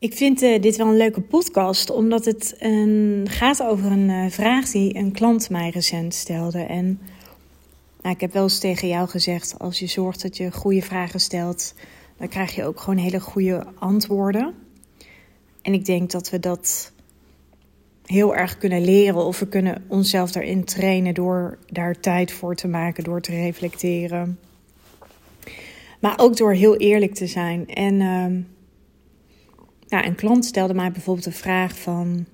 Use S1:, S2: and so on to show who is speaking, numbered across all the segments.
S1: Ik vind uh, dit wel een leuke podcast, omdat het gaat over een uh, vraag die een klant mij recent stelde. En nou, ik heb wel eens tegen jou gezegd: als je zorgt dat je goede vragen stelt, dan krijg je ook gewoon hele goede antwoorden. En ik denk dat we dat heel erg kunnen leren, of we kunnen onszelf daarin trainen door daar tijd voor te maken, door te reflecteren. Maar ook door heel eerlijk te zijn. En. Uh, nou, een klant stelde mij bijvoorbeeld de vraag van...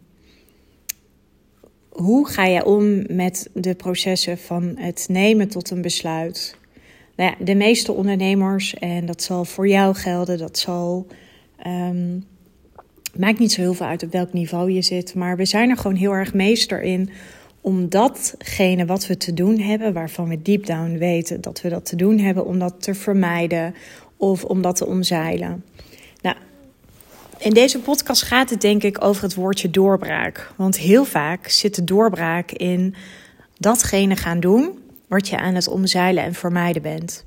S1: Hoe ga je om met de processen van het nemen tot een besluit? Nou ja, de meeste ondernemers, en dat zal voor jou gelden, dat zal... Um, maakt niet zo heel veel uit op welk niveau je zit, maar we zijn er gewoon heel erg meester in om datgene wat we te doen hebben, waarvan we deep down weten dat we dat te doen hebben, om dat te vermijden of om dat te omzeilen. In deze podcast gaat het denk ik over het woordje doorbraak. Want heel vaak zit de doorbraak in datgene gaan doen wat je aan het omzeilen en vermijden bent.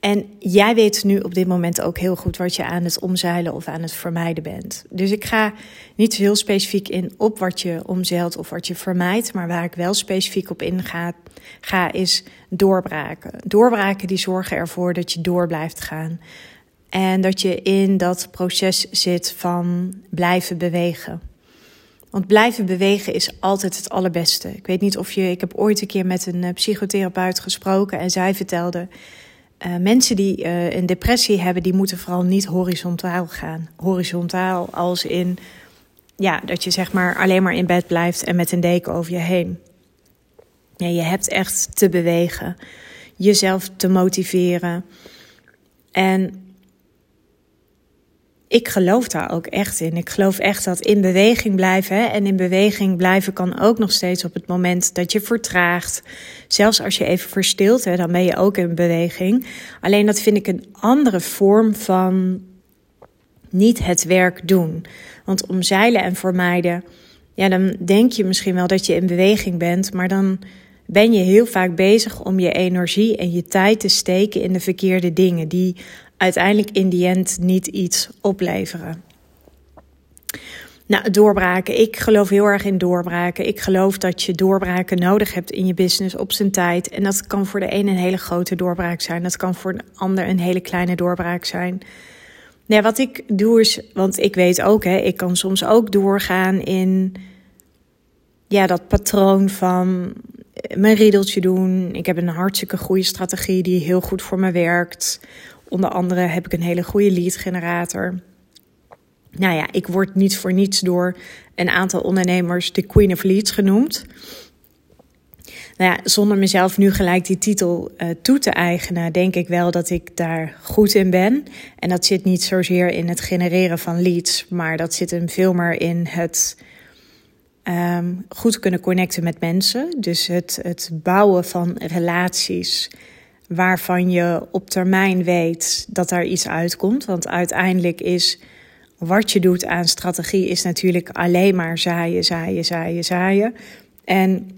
S1: En jij weet nu op dit moment ook heel goed wat je aan het omzeilen of aan het vermijden bent. Dus ik ga niet heel specifiek in op wat je omzeilt of wat je vermijdt. Maar waar ik wel specifiek op inga, ga, is doorbraken. Doorbraken die zorgen ervoor dat je door blijft gaan. En dat je in dat proces zit van blijven bewegen. Want blijven bewegen is altijd het allerbeste. Ik weet niet of je. Ik heb ooit een keer met een eh, psychotherapeut gesproken en zij vertelde. Uh, mensen die uh, een depressie hebben, die moeten vooral niet horizontaal gaan. Horizontaal als in ja, dat je zeg maar alleen maar in bed blijft en met een deken over je heen. Nee, je hebt echt te bewegen, jezelf te motiveren. En ik geloof daar ook echt in. Ik geloof echt dat in beweging blijven. En in beweging blijven kan ook nog steeds op het moment dat je vertraagt. Zelfs als je even verstilt, hè, dan ben je ook in beweging. Alleen dat vind ik een andere vorm van niet het werk doen. Want omzeilen en vermijden, ja, dan denk je misschien wel dat je in beweging bent, maar dan ben je heel vaak bezig om je energie en je tijd te steken in de verkeerde dingen die uiteindelijk in die end niet iets opleveren. Nou, doorbraken. Ik geloof heel erg in doorbraken. Ik geloof dat je doorbraken nodig hebt in je business op zijn tijd. En dat kan voor de een een hele grote doorbraak zijn. Dat kan voor de ander een hele kleine doorbraak zijn. Nou, wat ik doe is, want ik weet ook, hè, ik kan soms ook doorgaan in ja, dat patroon van mijn riedeltje doen. Ik heb een hartstikke goede strategie die heel goed voor me werkt. Onder andere heb ik een hele goede lead generator. Nou ja, ik word niet voor niets door een aantal ondernemers de Queen of Leads genoemd. Nou ja, zonder mezelf nu gelijk die titel uh, toe te eigenen, denk ik wel dat ik daar goed in ben. En dat zit niet zozeer in het genereren van leads, maar dat zit hem veel meer in het um, goed kunnen connecten met mensen. Dus het, het bouwen van relaties waarvan je op termijn weet dat daar iets uitkomt. Want uiteindelijk is wat je doet aan strategie is natuurlijk alleen maar zaaien, zaaien, zaaien, zaaien. En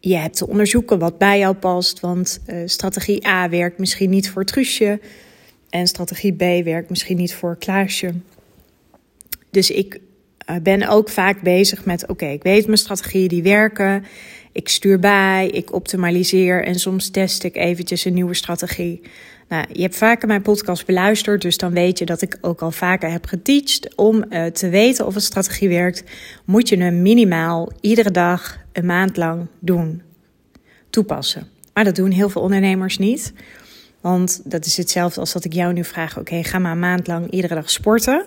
S1: je hebt te onderzoeken wat bij jou past. Want uh, strategie A werkt misschien niet voor Truusje. En strategie B werkt misschien niet voor Klaasje. Dus ik uh, ben ook vaak bezig met: oké, ik weet mijn strategieën die werken. Ik stuur bij, ik optimaliseer en soms test ik eventjes een nieuwe strategie. Nou, je hebt vaker mijn podcast beluisterd, dus dan weet je dat ik ook al vaker heb geteacht. Om uh, te weten of een strategie werkt, moet je hem minimaal iedere dag een maand lang doen. Toepassen. Maar dat doen heel veel ondernemers niet. Want dat is hetzelfde als dat ik jou nu vraag: oké, ga maar een maand lang iedere dag sporten.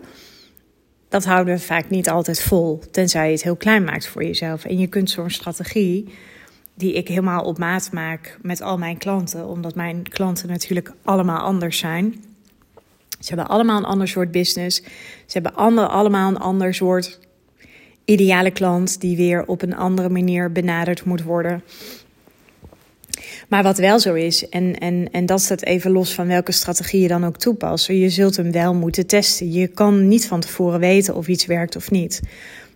S1: Dat houden we vaak niet altijd vol, tenzij je het heel klein maakt voor jezelf. En je kunt zo'n strategie, die ik helemaal op maat maak met al mijn klanten, omdat mijn klanten natuurlijk allemaal anders zijn. Ze hebben allemaal een ander soort business. Ze hebben allemaal een ander soort ideale klant die weer op een andere manier benaderd moet worden. Maar wat wel zo is, en, en, en dat staat even los van welke strategie je dan ook toepast, je zult hem wel moeten testen. Je kan niet van tevoren weten of iets werkt of niet.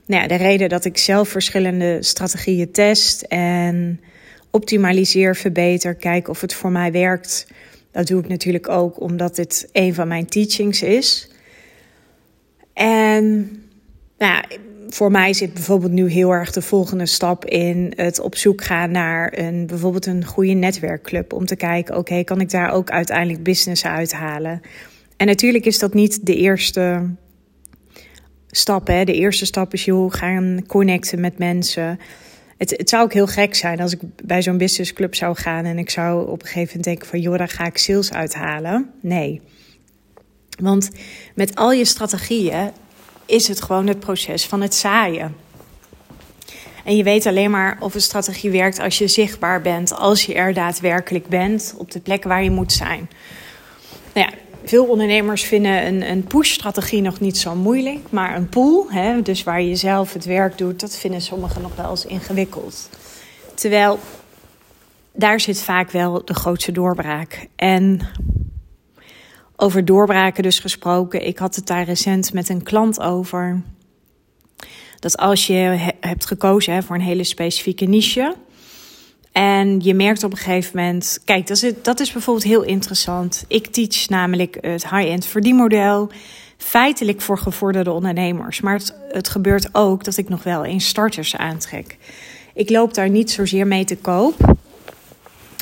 S1: Nou ja, de reden dat ik zelf verschillende strategieën test en optimaliseer, verbeter, kijk of het voor mij werkt. Dat doe ik natuurlijk ook omdat dit een van mijn teachings is. En nou, voor mij zit bijvoorbeeld nu heel erg de volgende stap in het op zoek gaan naar een, bijvoorbeeld een goede netwerkclub. Om te kijken, oké, kan ik daar ook uiteindelijk business uithalen? En natuurlijk is dat niet de eerste stap. Hè? De eerste stap is, joh, gaan connecten met mensen. Het, het zou ook heel gek zijn als ik bij zo'n businessclub zou gaan en ik zou op een gegeven moment denken van, joh, daar ga ik sales uithalen. Nee. Want met al je strategieën is het gewoon het proces van het zaaien. En je weet alleen maar of een strategie werkt als je zichtbaar bent, als je er daadwerkelijk bent op de plek waar je moet zijn. Nou ja, veel ondernemers vinden een, een push-strategie nog niet zo moeilijk, maar een pool, hè, dus waar je zelf het werk doet, dat vinden sommigen nog wel eens ingewikkeld. Terwijl daar zit vaak wel de grootste doorbraak. En over doorbraken dus gesproken. Ik had het daar recent met een klant over. Dat als je hebt gekozen hè, voor een hele specifieke niche. En je merkt op een gegeven moment. Kijk, dat is, dat is bijvoorbeeld heel interessant. Ik teach namelijk het high-end verdienmodel. Feitelijk voor gevorderde ondernemers. Maar het, het gebeurt ook dat ik nog wel eens starters aantrek. Ik loop daar niet zozeer mee te koop.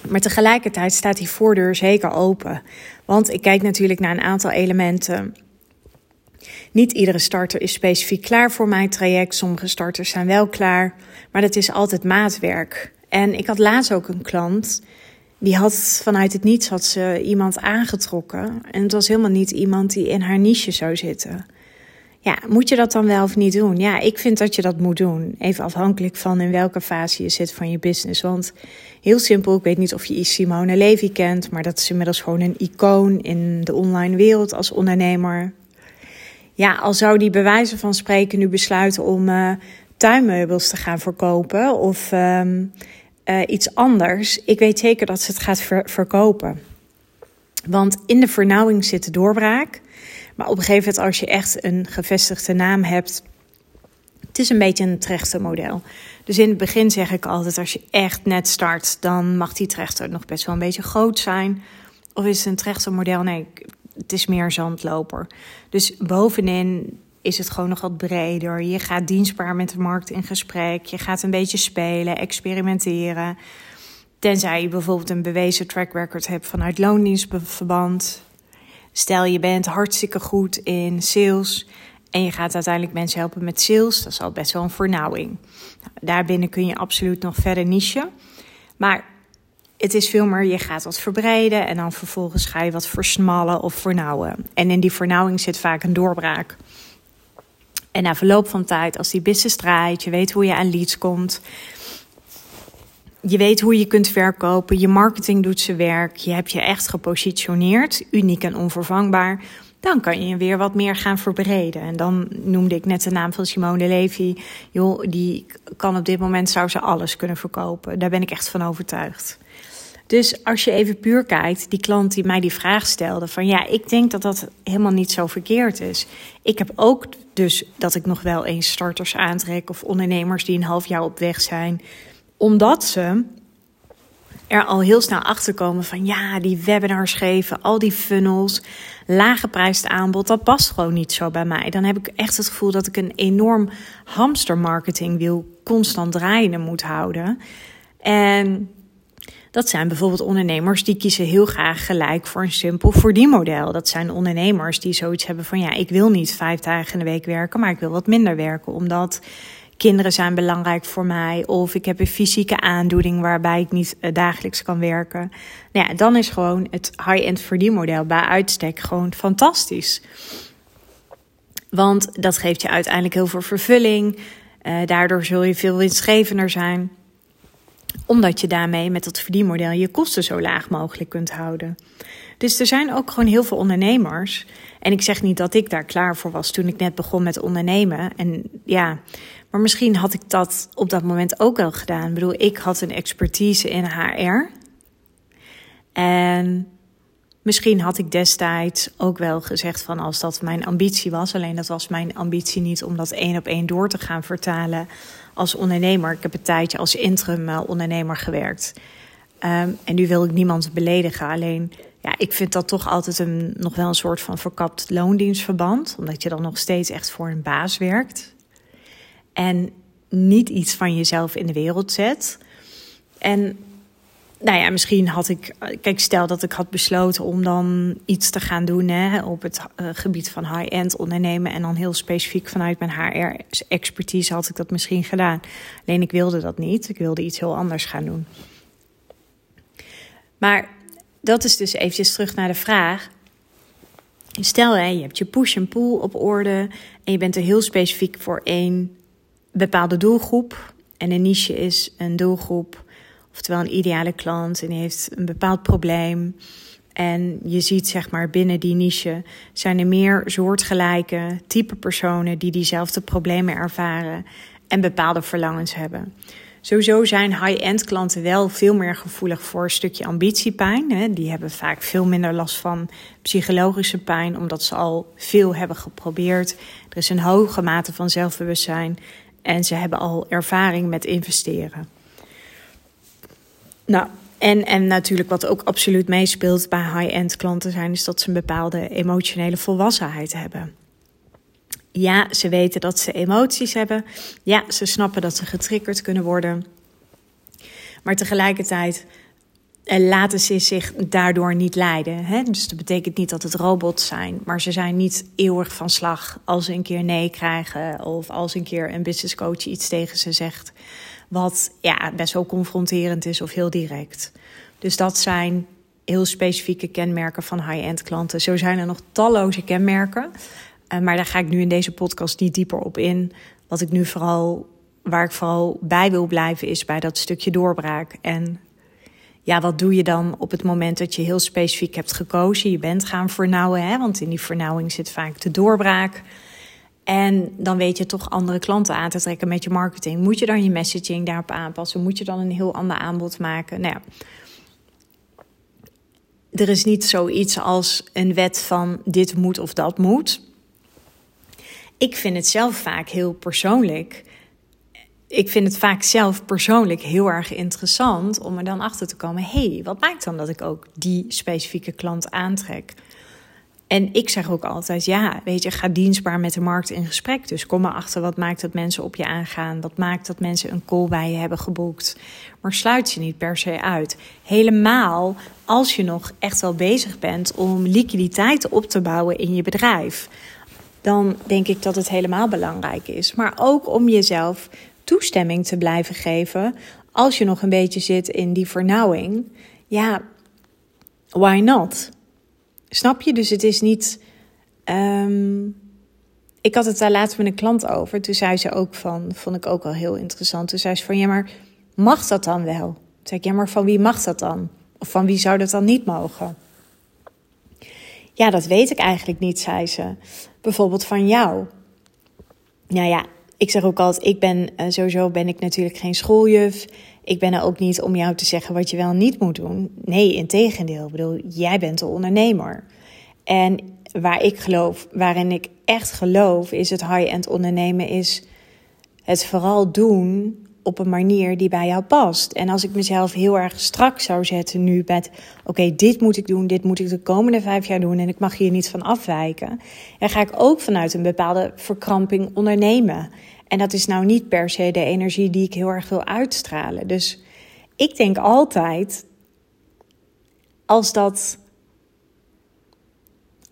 S1: Maar tegelijkertijd staat die voordeur zeker open. Want ik kijk natuurlijk naar een aantal elementen. Niet iedere starter is specifiek klaar voor mijn traject. Sommige starters zijn wel klaar. Maar dat is altijd maatwerk. En ik had laatst ook een klant. Die had vanuit het niets had ze iemand aangetrokken. En het was helemaal niet iemand die in haar niche zou zitten. Ja, moet je dat dan wel of niet doen? Ja, ik vind dat je dat moet doen. Even afhankelijk van in welke fase je zit van je business. Want heel simpel, ik weet niet of je Simone Levy kent, maar dat is inmiddels gewoon een icoon in de online wereld als ondernemer. Ja, al zou die bij wijze van spreken nu besluiten om uh, tuinmeubels te gaan verkopen of um, uh, iets anders. Ik weet zeker dat ze het gaat ver verkopen. Want in de vernauwing zit de doorbraak. Maar op een gegeven moment, als je echt een gevestigde naam hebt, het is een beetje een trechtermodel. Dus in het begin zeg ik altijd, als je echt net start, dan mag die trechter nog best wel een beetje groot zijn. Of is het een trechtermodel? Nee, het is meer zandloper. Dus bovenin is het gewoon nog wat breder. Je gaat dienstbaar met de markt in gesprek. Je gaat een beetje spelen, experimenteren. Tenzij je bijvoorbeeld een bewezen track record hebt vanuit loondienstverband. Stel je bent hartstikke goed in sales en je gaat uiteindelijk mensen helpen met sales, dat is al best wel een vernauwing. Nou, daarbinnen kun je absoluut nog verder nichen. Maar het is veel meer, je gaat wat verbreiden en dan vervolgens ga je wat versmallen of vernauwen. En in die vernauwing zit vaak een doorbraak. En na verloop van tijd, als die business draait, je weet hoe je aan leads komt, je weet hoe je kunt verkopen, je marketing doet zijn werk, je hebt je echt gepositioneerd, uniek en onvervangbaar, dan kan je weer wat meer gaan verbreden. En dan noemde ik net de naam van Simone Levy. Joh, die kan op dit moment zou ze alles kunnen verkopen. Daar ben ik echt van overtuigd. Dus als je even puur kijkt, die klant die mij die vraag stelde: van ja, ik denk dat dat helemaal niet zo verkeerd is. Ik heb ook dus dat ik nog wel eens starters aantrek of ondernemers die een half jaar op weg zijn omdat ze er al heel snel achter komen van ja, die webinars geven, al die funnels, lage prijsd aanbod, dat past gewoon niet zo bij mij. Dan heb ik echt het gevoel dat ik een enorm hamstermarketingwiel constant draaiende moet houden. En dat zijn bijvoorbeeld ondernemers die kiezen heel graag gelijk voor een simpel verdienmodel. Dat zijn ondernemers die zoiets hebben van ja, ik wil niet vijf dagen in de week werken, maar ik wil wat minder werken, omdat kinderen zijn belangrijk voor mij. Of ik heb een fysieke aandoening waarbij ik niet eh, dagelijks kan werken. Nou ja, dan is gewoon het high-end verdienmodel bij uitstek gewoon fantastisch. Want dat geeft je uiteindelijk heel veel vervulling. Uh, daardoor zul je veel winstgevender zijn. Omdat je daarmee met dat verdienmodel je kosten zo laag mogelijk kunt houden. Dus er zijn ook gewoon heel veel ondernemers. En ik zeg niet dat ik daar klaar voor was toen ik net begon met ondernemen. En ja, maar misschien had ik dat op dat moment ook wel gedaan. Ik bedoel, ik had een expertise in HR. En misschien had ik destijds ook wel gezegd van als dat mijn ambitie was. Alleen dat was mijn ambitie niet om dat één op één door te gaan vertalen als ondernemer. Ik heb een tijdje als interim ondernemer gewerkt. Um, en nu wil ik niemand beledigen. Alleen ja, ik vind dat toch altijd een, nog wel een soort van verkapt loondienstverband. Omdat je dan nog steeds echt voor een baas werkt. En niet iets van jezelf in de wereld zet. En nou ja, misschien had ik. Kijk, stel dat ik had besloten om dan iets te gaan doen hè, op het uh, gebied van high-end ondernemen. En dan heel specifiek vanuit mijn HR-expertise had ik dat misschien gedaan. Alleen ik wilde dat niet. Ik wilde iets heel anders gaan doen. Maar dat is dus eventjes terug naar de vraag. Stel, hè, je hebt je push en pull op orde en je bent er heel specifiek voor één bepaalde doelgroep. En een niche is een doelgroep, oftewel een ideale klant en die heeft een bepaald probleem. En je ziet zeg maar binnen die niche zijn er meer soortgelijke type personen die diezelfde problemen ervaren en bepaalde verlangens hebben. Sowieso zijn high-end klanten wel veel meer gevoelig voor een stukje ambitiepijn. Die hebben vaak veel minder last van psychologische pijn, omdat ze al veel hebben geprobeerd. Er is een hoge mate van zelfbewustzijn en ze hebben al ervaring met investeren. Nou, en, en natuurlijk wat ook absoluut meespeelt bij high-end klanten zijn, is dat ze een bepaalde emotionele volwassenheid hebben. Ja, ze weten dat ze emoties hebben. Ja, ze snappen dat ze getriggerd kunnen worden. Maar tegelijkertijd eh, laten ze zich daardoor niet leiden. Hè? Dus dat betekent niet dat het robots zijn, maar ze zijn niet eeuwig van slag als ze een keer nee krijgen of als een keer een business coach iets tegen ze zegt, wat ja, best wel confronterend is of heel direct. Dus dat zijn heel specifieke kenmerken van high-end klanten. Zo zijn er nog talloze kenmerken. Uh, maar daar ga ik nu in deze podcast niet dieper op in. Wat ik nu vooral, waar ik vooral bij wil blijven, is bij dat stukje doorbraak. En ja, wat doe je dan op het moment dat je heel specifiek hebt gekozen? Je bent gaan vernauwen, hè? want in die vernauwing zit vaak de doorbraak. En dan weet je toch andere klanten aan te trekken met je marketing. Moet je dan je messaging daarop aanpassen? Moet je dan een heel ander aanbod maken? Nou ja. Er is niet zoiets als een wet van dit moet of dat moet. Ik vind het zelf vaak heel persoonlijk ik vind het vaak zelf persoonlijk heel erg interessant om er dan achter te komen: hé, hey, wat maakt dan dat ik ook die specifieke klant aantrek? En ik zeg ook altijd: ja, weet je, ga dienstbaar met de markt in gesprek. Dus kom maar achter wat maakt dat mensen op je aangaan. Wat maakt dat mensen een call bij je hebben geboekt. Maar sluit je niet per se uit. Helemaal als je nog echt wel bezig bent om liquiditeit op te bouwen in je bedrijf. Dan denk ik dat het helemaal belangrijk is. Maar ook om jezelf toestemming te blijven geven als je nog een beetje zit in die vernauwing. Ja, why not? Snap je? Dus het is niet. Um, ik had het daar laatst met een klant over. Toen zei ze ook van, vond ik ook wel heel interessant. Toen zei ze van, ja, maar mag dat dan wel? Toen zei ik, ja, maar van wie mag dat dan? Of van wie zou dat dan niet mogen? Ja, dat weet ik eigenlijk niet, zei ze. Bijvoorbeeld van jou. Nou ja, ik zeg ook altijd, ik ben uh, sowieso ben ik natuurlijk geen schooljuf. Ik ben er ook niet om jou te zeggen wat je wel niet moet doen. Nee, in tegendeel. Ik bedoel, jij bent de ondernemer. En waar ik geloof, waarin ik echt geloof, is het high-end ondernemen, is het vooral doen op een manier die bij jou past. En als ik mezelf heel erg strak zou zetten nu met: oké, dit moet ik doen, dit moet ik de komende vijf jaar doen en ik mag hier niet van afwijken, dan ga ik ook vanuit een bepaalde verkramping ondernemen. En dat is nou niet per se de energie die ik heel erg wil uitstralen. Dus ik denk altijd, als dat,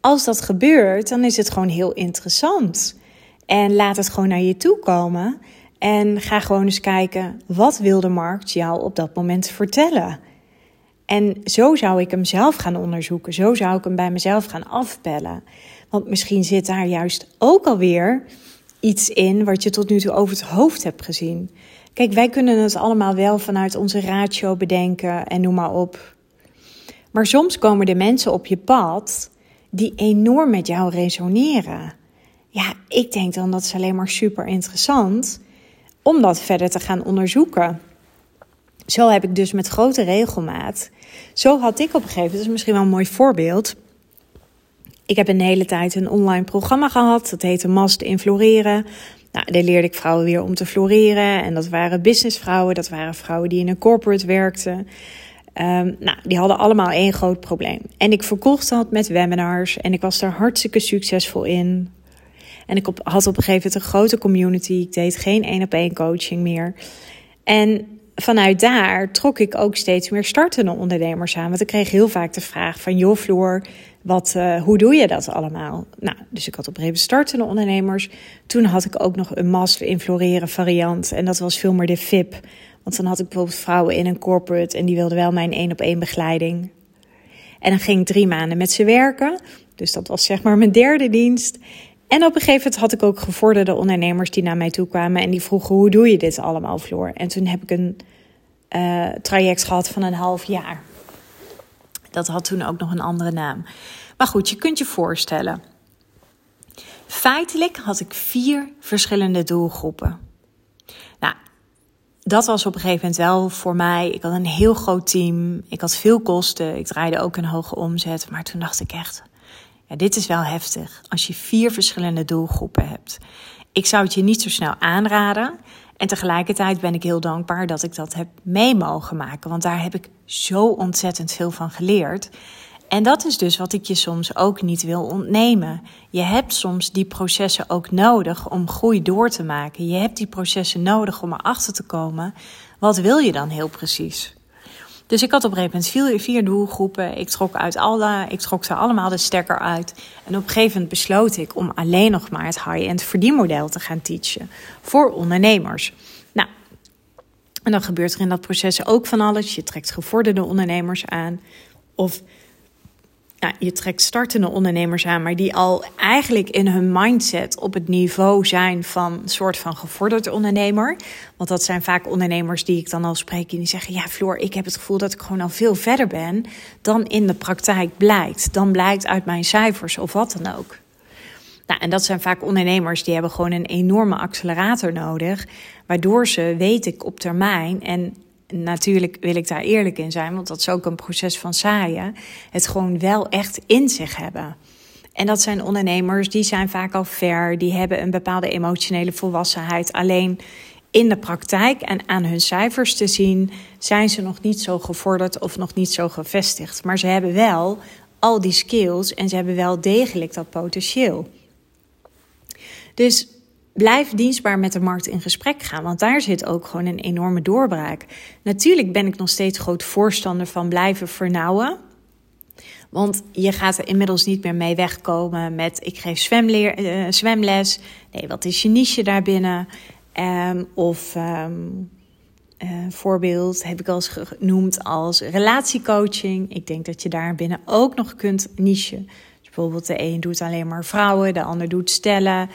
S1: als dat gebeurt, dan is het gewoon heel interessant. En laat het gewoon naar je toe komen. En ga gewoon eens kijken, wat wil de markt jou op dat moment vertellen? En zo zou ik hem zelf gaan onderzoeken. Zo zou ik hem bij mezelf gaan afbellen. Want misschien zit daar juist ook alweer iets in wat je tot nu toe over het hoofd hebt gezien. Kijk, wij kunnen het allemaal wel vanuit onze ratio bedenken en noem maar op. Maar soms komen er mensen op je pad die enorm met jou resoneren. Ja, ik denk dan dat is alleen maar super interessant om dat verder te gaan onderzoeken. Zo heb ik dus met grote regelmaat. Zo had ik op een gegeven moment, dat is misschien wel een mooi voorbeeld. Ik heb een hele tijd een online programma gehad. Dat heette Master in Floreren. Nou, daar leerde ik vrouwen weer om te floreren. En dat waren businessvrouwen. Dat waren vrouwen die in een corporate werkten. Um, nou, die hadden allemaal één groot probleem. En ik verkocht dat met webinars en ik was daar hartstikke succesvol in. En ik had op een gegeven moment een grote community. Ik deed geen één op één coaching meer. En vanuit daar trok ik ook steeds meer startende ondernemers aan. Want ik kreeg heel vaak de vraag van... joh Floor, wat, uh, hoe doe je dat allemaal? Nou, dus ik had op een gegeven moment startende ondernemers. Toen had ik ook nog een master in floreren variant. En dat was veel meer de VIP. Want dan had ik bijvoorbeeld vrouwen in een corporate... en die wilden wel mijn één op één begeleiding. En dan ging ik drie maanden met ze werken. Dus dat was zeg maar mijn derde dienst. En op een gegeven moment had ik ook gevorderde ondernemers die naar mij toe kwamen en die vroegen: hoe doe je dit allemaal, Floor? En toen heb ik een uh, traject gehad van een half jaar. Dat had toen ook nog een andere naam. Maar goed, je kunt je voorstellen. Feitelijk had ik vier verschillende doelgroepen. Nou, dat was op een gegeven moment wel voor mij. Ik had een heel groot team. Ik had veel kosten. Ik draaide ook een hoge omzet. Maar toen dacht ik echt: dit is wel heftig als je vier verschillende doelgroepen hebt. Ik zou het je niet zo snel aanraden. En tegelijkertijd ben ik heel dankbaar dat ik dat heb mee mogen maken. Want daar heb ik zo ontzettend veel van geleerd. En dat is dus wat ik je soms ook niet wil ontnemen. Je hebt soms die processen ook nodig om groei door te maken. Je hebt die processen nodig om erachter te komen. Wat wil je dan heel precies? Dus ik had op een gegeven moment vier, doelgroepen. Ik trok, uit alle, ik trok ze allemaal de stekker uit. En op een gegeven moment besloot ik om alleen nog maar het high-end verdienmodel te gaan teachen voor ondernemers. Nou, en dan gebeurt er in dat proces ook van alles. Je trekt gevorderde ondernemers aan. Of ja, je trekt startende ondernemers aan, maar die al eigenlijk in hun mindset op het niveau zijn van een soort van gevorderd ondernemer. Want dat zijn vaak ondernemers die ik dan al spreek en die zeggen: Ja, Floor, ik heb het gevoel dat ik gewoon al veel verder ben dan in de praktijk blijkt. Dan blijkt uit mijn cijfers of wat dan ook. Nou, en dat zijn vaak ondernemers die hebben gewoon een enorme accelerator nodig, waardoor ze, weet ik op termijn, en natuurlijk wil ik daar eerlijk in zijn, want dat is ook een proces van saaien. Het gewoon wel echt in zich hebben. En dat zijn ondernemers die zijn vaak al ver, die hebben een bepaalde emotionele volwassenheid. Alleen in de praktijk en aan hun cijfers te zien, zijn ze nog niet zo gevorderd of nog niet zo gevestigd. Maar ze hebben wel al die skills en ze hebben wel degelijk dat potentieel. Dus blijf dienstbaar met de markt in gesprek gaan, want daar zit ook gewoon een enorme doorbraak. Natuurlijk ben ik nog steeds groot voorstander van blijven vernauwen. Want je gaat er inmiddels niet meer mee wegkomen met ik geef uh, zwemles. Nee, wat is je niche daarbinnen? Um, of um, voorbeeld heb ik al eens genoemd als relatiecoaching. Ik denk dat je daar binnen ook nog kunt niche. Dus bijvoorbeeld de een doet alleen maar vrouwen, de ander doet stellen.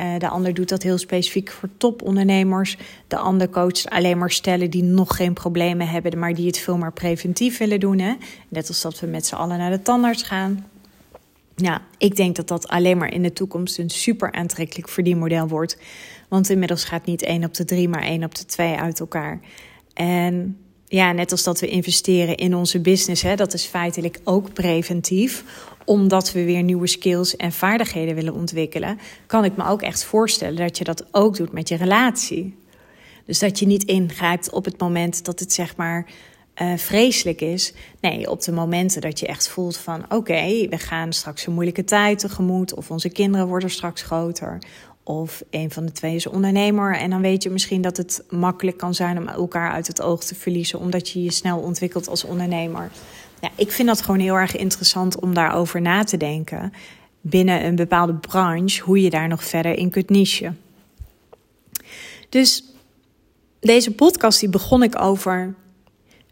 S1: Uh, de ander doet dat heel specifiek voor topondernemers. De ander coacht alleen maar stellen die nog geen problemen hebben, maar die het veel meer preventief willen doen. Hè? Net als dat we met z'n allen naar de tandarts gaan. Ja, ik denk dat dat alleen maar in de toekomst een super aantrekkelijk verdienmodel wordt. Want inmiddels gaat niet één op de drie, maar één op de twee uit elkaar. En ja, net als dat we investeren in onze business, hè, dat is feitelijk ook preventief omdat we weer nieuwe skills en vaardigheden willen ontwikkelen, kan ik me ook echt voorstellen dat je dat ook doet met je relatie. Dus dat je niet ingrijpt op het moment dat het zeg maar uh, vreselijk is. Nee, op de momenten dat je echt voelt van oké, we gaan straks een moeilijke tijd tegemoet. Of onze kinderen worden straks groter. Of een van de twee is ondernemer. En dan weet je misschien dat het makkelijk kan zijn om elkaar uit het oog te verliezen. Omdat je je snel ontwikkelt als ondernemer. Ja, ik vind dat gewoon heel erg interessant om daarover na te denken. Binnen een bepaalde branche, hoe je daar nog verder in kunt nichen. Dus deze podcast die begon ik over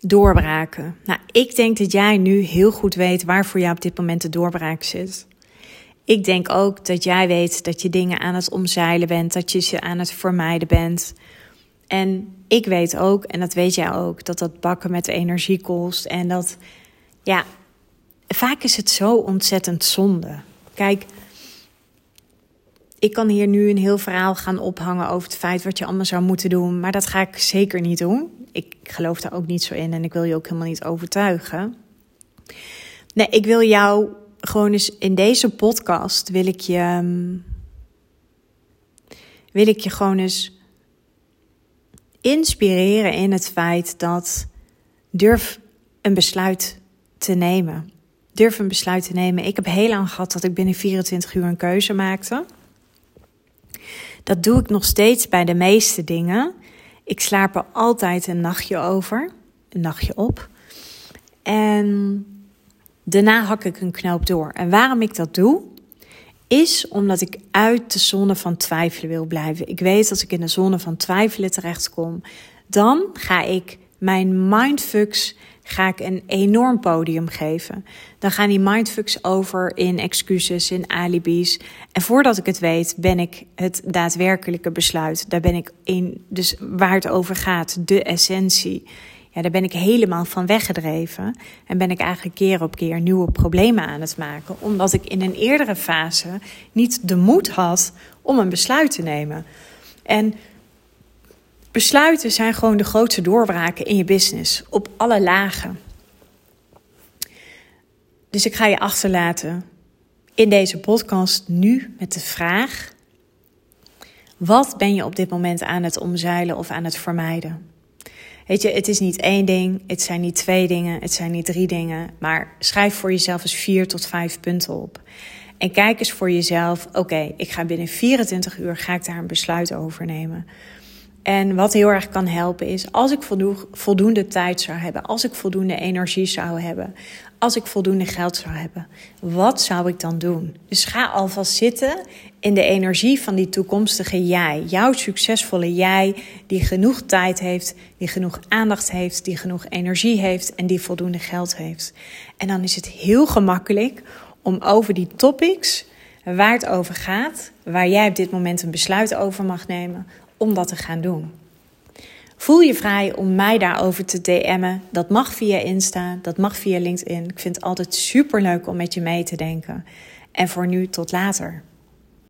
S1: doorbraken. Nou, ik denk dat jij nu heel goed weet waar voor jou op dit moment de doorbraak zit. Ik denk ook dat jij weet dat je dingen aan het omzeilen bent, dat je ze aan het vermijden bent. En ik weet ook, en dat weet jij ook, dat dat bakken met energie kost en dat ja, vaak is het zo ontzettend zonde. Kijk, ik kan hier nu een heel verhaal gaan ophangen over het feit wat je allemaal zou moeten doen, maar dat ga ik zeker niet doen. Ik geloof daar ook niet zo in en ik wil je ook helemaal niet overtuigen. Nee, ik wil jou gewoon eens in deze podcast wil ik je ehm, wil ik je gewoon eens inspireren in het feit dat durf een besluit te nemen. Durf een besluit te nemen. Ik heb heel lang gehad dat ik binnen 24 uur een keuze maakte. Dat doe ik nog steeds bij de meeste dingen. Ik slaap er altijd een nachtje over, een nachtje op. En daarna hak ik een knoop door. En waarom ik dat doe, is omdat ik uit de zone van twijfelen wil blijven. Ik weet dat als ik in de zone van twijfelen terechtkom, dan ga ik mijn mindfucks ga ik een enorm podium geven. Dan gaan die mindfucks over in excuses, in alibis. En voordat ik het weet, ben ik het daadwerkelijke besluit. Daar ben ik in, dus waar het over gaat, de essentie. Ja, daar ben ik helemaal van weggedreven. En ben ik eigenlijk keer op keer nieuwe problemen aan het maken. Omdat ik in een eerdere fase niet de moed had om een besluit te nemen. En Besluiten zijn gewoon de grootste doorbraken in je business op alle lagen. Dus ik ga je achterlaten in deze podcast nu met de vraag: wat ben je op dit moment aan het omzeilen of aan het vermijden? Weet je, het is niet één ding, het zijn niet twee dingen, het zijn niet drie dingen, maar schrijf voor jezelf eens vier tot vijf punten op. En kijk eens voor jezelf, oké, ik ga binnen 24 uur ga ik daar een besluit over nemen. En wat heel erg kan helpen is als ik voldoende tijd zou hebben, als ik voldoende energie zou hebben, als ik voldoende geld zou hebben, wat zou ik dan doen? Dus ga alvast zitten in de energie van die toekomstige jij, jouw succesvolle jij, die genoeg tijd heeft, die genoeg aandacht heeft, die genoeg energie heeft en die voldoende geld heeft. En dan is het heel gemakkelijk om over die topics waar het over gaat, waar jij op dit moment een besluit over mag nemen, om dat te gaan doen. Voel je vrij om mij daarover te DM'en. Dat mag via Insta, dat mag via LinkedIn. Ik vind het altijd super leuk om met je mee te denken. En voor nu tot later.